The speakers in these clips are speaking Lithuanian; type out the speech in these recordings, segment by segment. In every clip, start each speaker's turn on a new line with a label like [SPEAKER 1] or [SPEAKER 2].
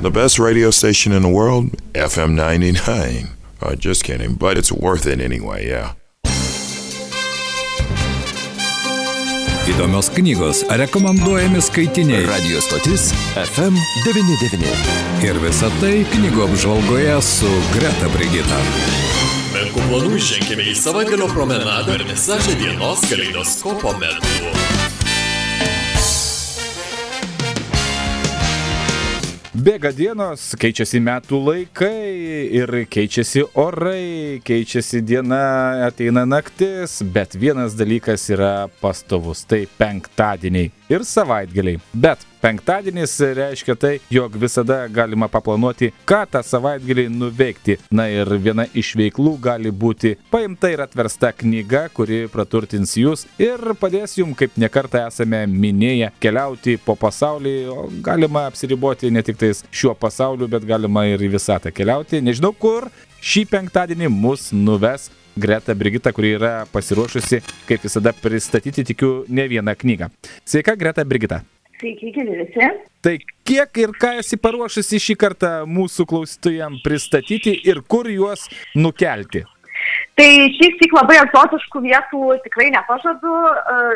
[SPEAKER 1] The best radio station in the world, FM 99. Uh, just kidding, but it's worth it anyway, yeah.
[SPEAKER 2] Įdomios knygos, rekomenduojami skaitiniai.
[SPEAKER 3] Radio stotis FM99.
[SPEAKER 2] Ir visa tai knygų apžvalgoje su Greta Brigita.
[SPEAKER 4] Menkų planų ženkime į savaitgalio promenadą ir visažę dienos kaleidoskopo metu.
[SPEAKER 5] Bėga dienos, keičiasi metų laikai ir keičiasi orai, keičiasi diena, ateina naktis, bet vienas dalykas yra pastovus - tai penktadieniai ir savaitgaliai. Bet penktadienis reiškia tai, jog visada galima paplanuoti, ką tą savaitgalį nuveikti. Na ir viena iš veiklų gali būti paimta ir atversta knyga, kuri praturtins jūs ir padės jums, kaip nekartą esame minėję, keliauti po pasaulį, galima apsiriboti ne tik tais šiuo pasauliu, bet galima ir į visatą keliauti. Nežinau kur šį penktadienį mus nuves Greta Brigita, kuri yra pasiruošusi, kaip visada, pristatyti, tikiu, ne vieną knygą. Sveika, Greta Brigita.
[SPEAKER 6] Sveiki, gyvi visi.
[SPEAKER 5] Tai kiek ir ką esi paruošusi šį kartą mūsų klausytojams pristatyti ir kur juos nukelti?
[SPEAKER 6] Tai šiek tiek labai egzotiškų vietų tikrai nepažadu,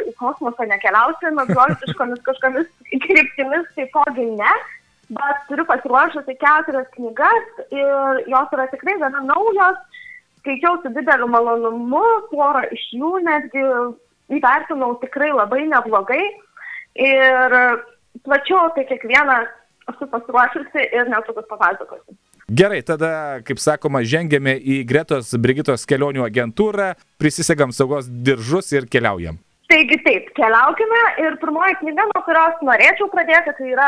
[SPEAKER 6] į kosmosą nekeliausim, egzotiškomis kažkomis kryptimis taipogi ne, bet turiu pasiruošusi keturias knygas ir jos yra tikrai gana naujos, skaičiau su dideliu malonumu, porą iš jų netgi įvertinau tikrai labai neblogai ir plačiau apie kiekvieną esu pasiruošusi ir netrukus papasakosiu.
[SPEAKER 5] Gerai, tada, kaip sakoma, žengėme į Gretos Brigitos kelionių agentūrą, prisisegam saugos diržus ir keliaujam.
[SPEAKER 6] Taigi taip, keliaukime ir pirmoji knyga, nuo kurios norėčiau pradėti, tai yra,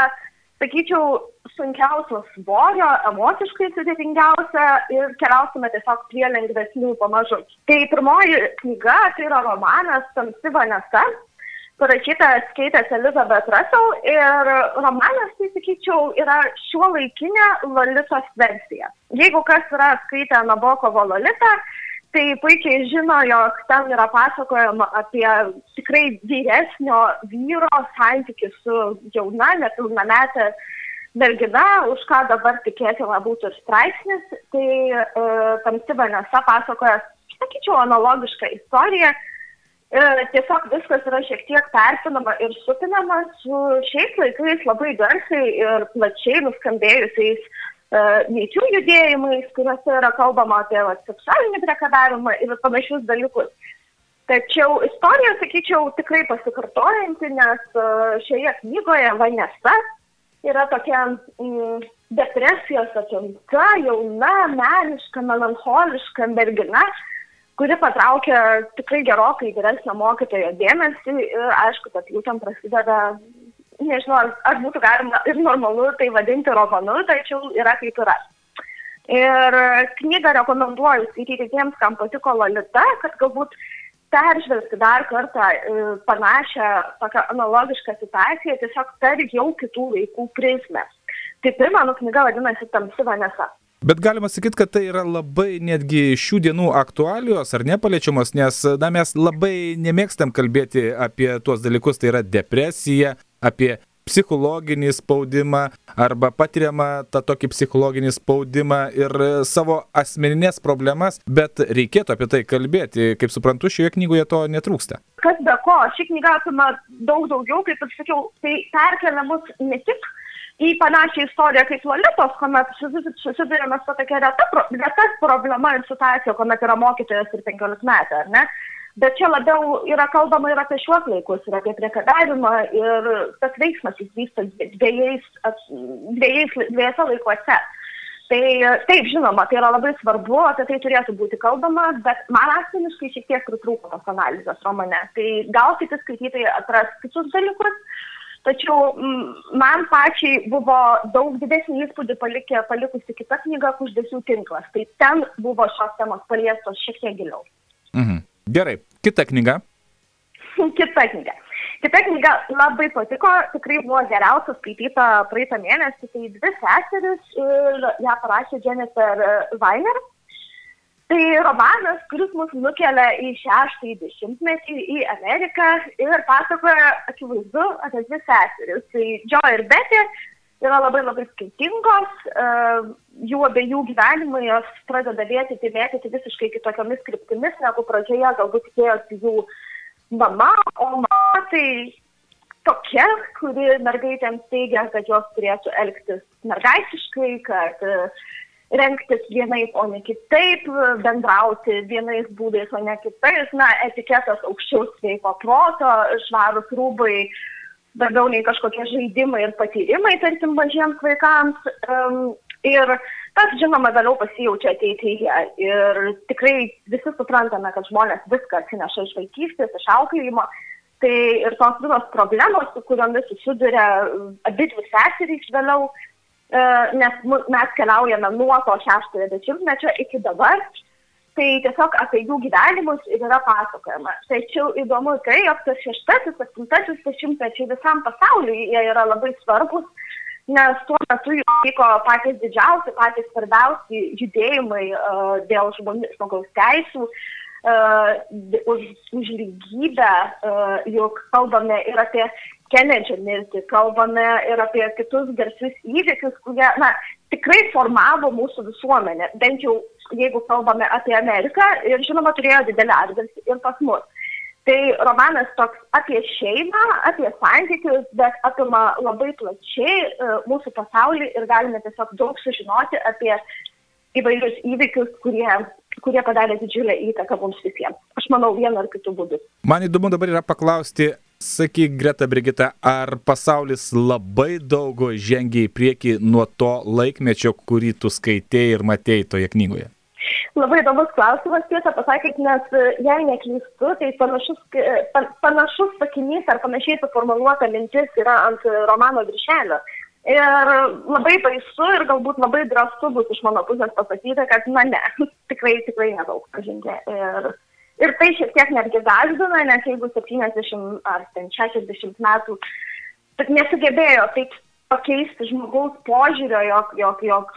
[SPEAKER 6] sakyčiau, sunkiausio svorio, emociškai sudėtingiausia ir keliausime tiesiog prie lengvesnių pamažu. Tai pirmoji knyga, tai yra romanas Tamsi Vanesa, parašytas Keitės Elizabeth Russell ir romanas, tai sakyčiau, yra šiuo laikinė Lolitos versija. Jeigu kas yra skaitę Nabokovo Lolitą, tai puikiai žino, jog ten yra pasakojama apie tikrai vyresnio vyro santykių su jauna, nepilnametė mergina, už ką dabar tikėtina būtų ir straipsnis. Tai uh, Tamsi Vanesa pasakoja, sakyčiau, analogišką istoriją tiesiog viskas yra šiek tiek perpinama ir supinama su šiais laikais labai garsiai ir plačiai nuskambėjusiais lyčių judėjimais, kuriuose yra kalbama apie va, seksualinį priekabiavimą ir panašius dalykus. Tačiau istorija, sakyčiau, tikrai pasikartojanti, nes šioje knygoje Vanesa yra tokia mm, depresijos apimta, jauna, meniška, melancholiška mergina, kuri patraukia tikrai gerokai vyresnio mokytojo dėmesį ir aišku, kad jau ten prasideda, nežinau, ar, būtų galima ir normalu tai vadinti romanu, tačiau yra kaip yra. Ir knygą rekomenduoju skaityti tiems, kam patiko Lolita, kad galbūt peržvelgti dar kartą panašią, tokią analogišką situaciją, tiesiog per jau kitų laikų prizmę. Tai pirma, nu, knyga vadinasi Tamsi Vanesa.
[SPEAKER 5] Bet galima sakyti, kad tai yra labai netgi šių dienų aktualijos ar nepaliečiamos, nes na, mes labai nemėgstam kalbėti apie tuos dalykus, tai yra depresija, apie psichologinį spaudimą arba patiriamą tą tokį psichologinį spaudimą ir savo asmeninės problemas, bet reikėtų apie tai kalbėti. Kaip suprantu, šioje knygoje to netrūksta.
[SPEAKER 6] Kas be ko, ši knyga apima daug daugiau, kaip ir sakiau, tai perkelia mus ne tik į panašią istoriją kaip Lolitos, kuomet susidurėme su tokia reta, reta problema ir situacija, kuomet yra mokytojas ir 15 metų, ar ne? Bet čia labiau yra kalbama ir apie šiuos laikus, ir apie priekabavimą, ir tas veiksmas jis vyksta dviejose laikuose. Tai taip, žinoma, tai yra labai svarbu, apie tai turėtų būti kalbama, bet man asmeniškai šiek tiek pritrūko tos analizės romane. Tai gal kiti skaitytojai atras kitus dalykus, Tačiau man pačiai buvo daug didesnį įspūdį palikė, palikusi kita knyga Kuždėsių tinklas. Tai ten buvo šios temos paliestos šiek tiek giliau.
[SPEAKER 5] Mhm. Gerai, kita knyga.
[SPEAKER 6] kita knyga. Kita knyga labai patiko, tikrai buvo geriausia skaityta praeitą mėnesį. Tai dvi seseris ir ją parašė Jennifer Weiner. Tai romanas, kuris mus nukelia į šeštąjį dešimtmetį į Ameriką ir pasakoja akivaizdu apie dvi seseris. Tai Joe ir Betty yra labai labai skirtingos, e, jų abiejų gyvenimai jos pradeda vėtyti, vėtyti visiškai kitokiamis kryptimis, negu pradžioje galbūt tikėjosi jų mama, o mama tai tokia, kuri mergaitėms teigia, kad jos turėtų elgtis mergaitiškai, kad e, rengtis vienaip, o ne kitaip, bendrauti vienais būdais, o ne kitais, na, etiketas aukščiau sveiko proto, švarus rūbai, labiau nei kažkokie žaidimai ir patyrimai, tarkim, mažiems vaikams. Um, ir tas, žinoma, vėliau pasijaučia ateityje. Ir tikrai visi suprantame, kad žmonės viską atsineša iš vaikystės, iš auklėjimo. Tai ir tos visos problemos, su kuriomis susiduria abi dvi seserys vėliau, nes mes keliaujame nuo to šeštojo dešimtmečio iki dabar, tai tiesiog apie jų gyvenimus ir yra pasakojama. Tačiau įdomu tai, jog tas šeštasis, aštuntasis dešimtmečiai visam pasauliui jie yra labai svarbus, nes tuo metu jau vyko patys didžiausi, patys svarbiausi judėjimai uh, dėl žmogaus teisų, uh, už, už lygybę, uh, juk kalbame ir apie Kenedžio mirtį, kalbame ir apie kitus garsius įvykius, kurie, na, tikrai formavo mūsų visuomenę, bent jau jeigu kalbame apie Ameriką, ir žinoma turėjo didelį atgarsį ir pas mus. Tai romanas toks apie šeimą, apie santykius, bet apima labai plačiai uh, mūsų pasaulį ir galime tiesiog daug sužinoti apie įvairius įvykius, kurie, kurie padarė didžiulę įtaką mums visiems. Aš manau, vienu ar kitu būdu.
[SPEAKER 5] Man įdomu dabar yra paklausti, sakyk, Greta Brigita, ar pasaulis labai daug žengia į priekį nuo to laikmečio, kurį tu skaitėjai ir matėjai toje knygoje?
[SPEAKER 6] Labai įdomus klausimas, tiesą pasakyti, nes e, jei neklystu, tai panašus, panašus sakinys ar panašiai suformuoluota mintis yra ant romano viršelio. Ir labai baisu ir galbūt labai drąsu bus iš mano pusės pasakyti, kad na ne, tikrai, tikrai nedaug pažengė. Ir, ir tai šiek tiek netgi gazdina, nes jeigu 70 ar 60 metų nesugebėjo taip pakeisti žmogaus požiūrio, jog, jog, jog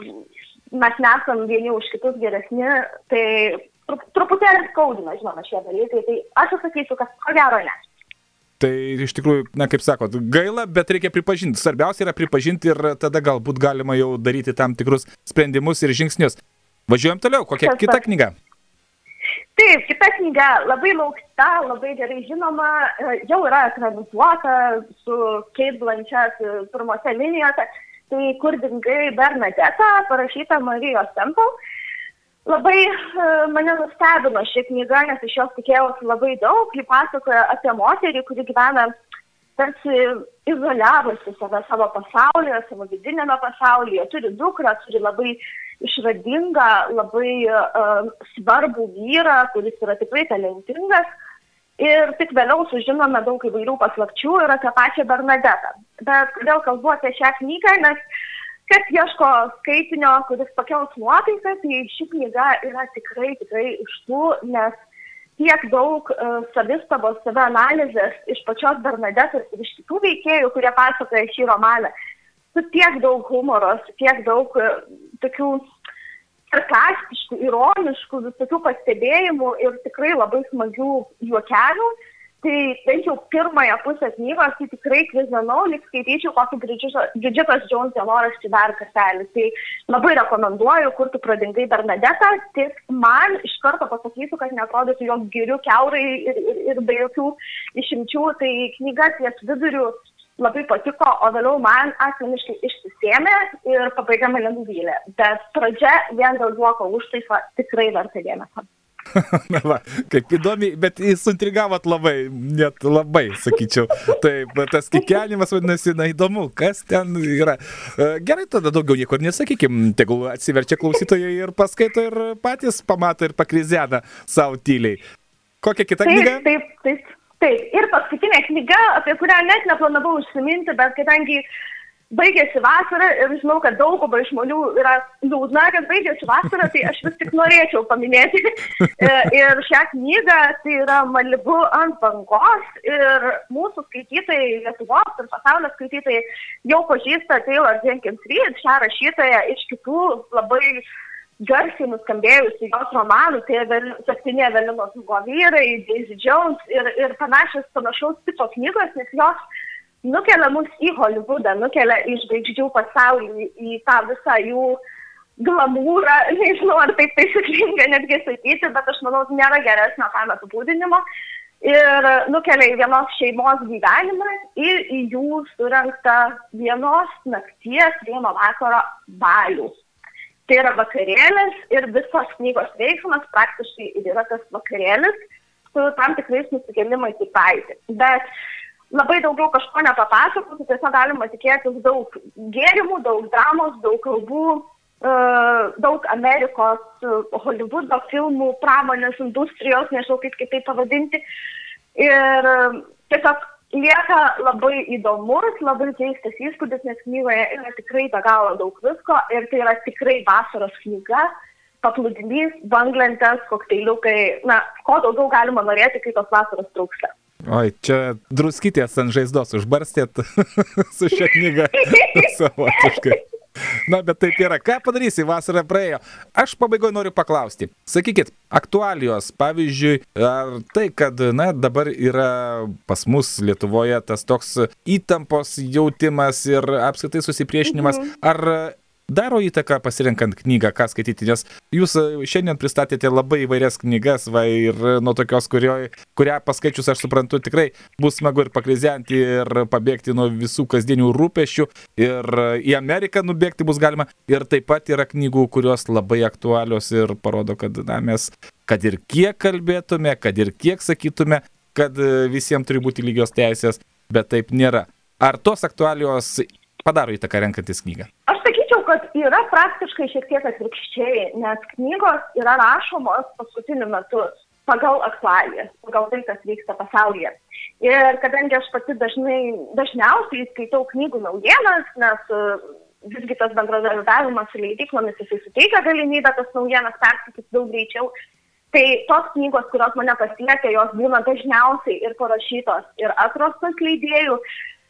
[SPEAKER 6] mes nesam vieni už kitus geresni, tai truputėlį skaudina, žinoma, šie dalykai. Tai aš sakysiu, kad ko gero ne.
[SPEAKER 5] Tai iš tikrųjų, na kaip sakot, gaila, bet reikia pripažinti. Svarbiausia yra pripažinti ir tada galbūt galima jau daryti tam tikrus sprendimus ir žingsnius. Važiuojam toliau, kokia kita knyga?
[SPEAKER 6] Taip, kita knyga labai laukta, labai gerai žinoma, jau yra ekranizuota su Kate Blanchett pirmose linijose. Tai kur dingai Bernadeta, parašyta Marijos Temple. Labai uh, mane nustebino ši knyga, nes iš jos tikėjausi labai daug. Ji pasakoja apie moterį, kuri gyvena tarsi izoliavusi save savo pasaulyje, savo vidinėme pasaulyje. Turi dukrą, turi labai išradingą, labai uh, svarbų vyrą, kuris yra tikrai talentingas. Ir tik vėliau sužinome daug įvairių paslapčių ir apie pačią Bernadetą. Bet kodėl kalbu apie šią knygą, nes kas ieško skaitinio, kuris pakels nuotaiką, tai ši knyga yra tikrai, tikrai iš tų, nes tiek daug uh, savistabos, savianalizės iš pačios Bernadetos ir iš kitų veikėjų, kurie pasakoja šį romaną, su tiek daug humoro, su tiek daug uh, tokių sarkastiškų, ironiškų, visokių pastebėjimų ir tikrai labai smagių juokelių. Tai bent jau pirmąją pusę knygos, tai tikrai kvizanau, lyg skaityčiau kokį Bridgetas Jones dienoraštį dar kartelį. Tai labai rekomenduoju, kur tu pradingai Bernadetą, tik man iš karto pasakysiu, kad netrodytų jos girių keurai ir, ir, ir be jokių išimčių. Tai knyga ties viduriu labai patiko, o vėliau man asmeniškai išsisėmė ir pabaiga mane nuvylė. Bet pradžia vien dėl juoko užtaisą tikrai verta dėmesio.
[SPEAKER 5] Na va, kaip įdomi, bet jis suintrigavot labai, net labai, sakyčiau. Taip, tas kikenimas vadinasi, na įdomu, kas ten yra. E, gerai, tada daugiau niekur nesakykim, tegul atsiverčia klausytojai ir paskaito ir patys pamato ir pakrizena savo tyliai. Kokia kita
[SPEAKER 6] taip,
[SPEAKER 5] knyga?
[SPEAKER 6] Taip, taip, taip. Ir paskutinė knyga, apie kurią net neplanavau užsiminti, bet kadangi uh, baigėsi vasara ir žinau, kad dauguma žmonių yra liūdna, kad baigėsi vasara, tai aš vis tik norėčiau paminėti e, ir šią knygą, tai yra Malibu ant bangos ir mūsų skaitytojai, Lietuvos ir pasaulio skaitytojai jau pažįsta Taylor Jenkins Reid, šią rašytoją iš kitų labai garsiai nuskambėjusių jos romanų, tai septyni Evelinos Hugo vyrai, Daisy Jones ir, ir panašios panašaus tipo knygos, nes jos nukelia mus į Hollywoodą, nukelia į žvaigždžių pasaulį, į tą visą jų glamūrą, nežinau, ar taip taisyklinga netgi sakyti, bet aš manau, nėra geresnio tam apibūdinimo. Ir nukelia į vienos šeimos gyvenimą ir į jų surinktą vienos nakties, vieno vakaro balių. Tai yra vakarėlis ir visos knygos veiksmas praktiškai yra tas vakarėlis su tam tikrais nusigelimais į praeitį. Bet labai daugiau kažko nepapasakosiu, tiesiog galima tikėtis daug gėrimų, daug dramos, daug kalbų, daug Amerikos, Hollywoodo filmų, pramonės industrijos, nežinau kaip kitaip pavadinti. Ir tiesiog lieka labai įdomus, labai keistas įspūdis, nes knygoje yra tikrai be galo daug visko ir tai yra tikrai vasaros knyga, paplūdimys, banglentės, kokteiliukai, na, ko daugiau galima norėti, kai tos vasaros trūksta.
[SPEAKER 5] Oi, čia druskytės ant žaizdos užbarstėt su šia knyga savotiškai. Na, bet taip yra. Ką padarysi, vasara praėjo. Aš pabaigoje noriu paklausti. Sakykit, aktualijos, pavyzdžiui, ar tai, kad, na, dabar yra pas mus Lietuvoje tas toks įtampos jautimas ir apskritai susipriešinimas, mhm. ar daro įtaką pasirenkant knygą, ką skaityti, nes jūs e, šiandien pristatėte labai įvairias knygas, va ir nuo tokios, kurio, kurią paskaičius aš suprantu tikrai bus smagu ir pakrizenti ir pabėgti nuo visų kasdienių rūpešių ir į Ameriką nubėgti bus galima ir taip pat yra knygų, kurios labai aktualios ir parodo, kad na, mes, kad ir kiek kalbėtume, kad ir kiek sakytume, kad e, visiems turi būti lygios teisės, bet taip nėra. Ar tos aktualios padaro įtaką renkantis knygą?
[SPEAKER 6] Aš sakyčiau, kad yra praktiškai šiek tiek atvirkščiai, nes knygos yra rašomos paskutiniu metu pagal aktualijas, pagal tai, kas vyksta pasaulyje. Ir kadangi aš pati dažnai, dažniausiai skaitau knygų naujienas, nes uh, visgi tas bendradarbiavimas su leidyklomis jisai suteikia galimybę tas naujienas perskaityti daug greičiau, Tai tos knygos, kurios mane pasiekia, jos būna dažniausiai ir parašytos ir atrastos leidėjų,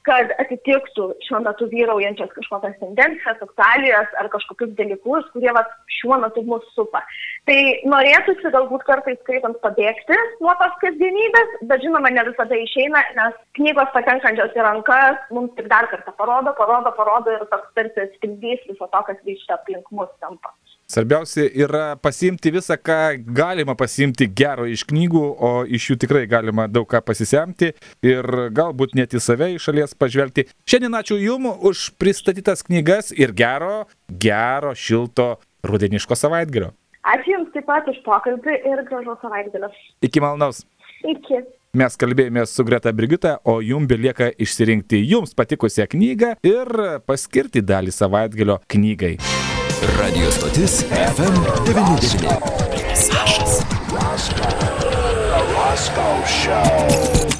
[SPEAKER 6] kad atitiktų šiuo metu vyraujančias kažkokias tendencijas, aktualijas ar kažkokius dalykus, kurie va, šiuo metu mūsų supa. Tai norėtųsi galbūt kartais skaitant pabėgti nuo tos kasdienybės, bet žinoma, ne visada išeina, nes knygos patenkančios į rankas mums tik dar kartą parodo, parodo, parodo ir toks tarsi atspindys viso to, kas vyksta aplink mus tampa.
[SPEAKER 5] Svarbiausia yra pasiimti visą, ką galima pasiimti gero iš knygų, o iš jų tikrai galima daug ką pasisemti ir galbūt net į save iš šalies pažvelgti. Šiandien ačiū Jums už pristatytas knygas ir gero, gero, šilto rudeniško savaitgalio.
[SPEAKER 6] Ačiū Jums taip pat už pokalbį ir gražos savaitgalio.
[SPEAKER 5] Iki malonaus.
[SPEAKER 6] Iki.
[SPEAKER 5] Mes kalbėjome su Greta Brigita, o jums belieka išsirinkti jums patikusią knygą ir paskirti dalį savaitgalio knygai.
[SPEAKER 3] Radio stotis FM99.
[SPEAKER 7] Sašas. Roscoe Show.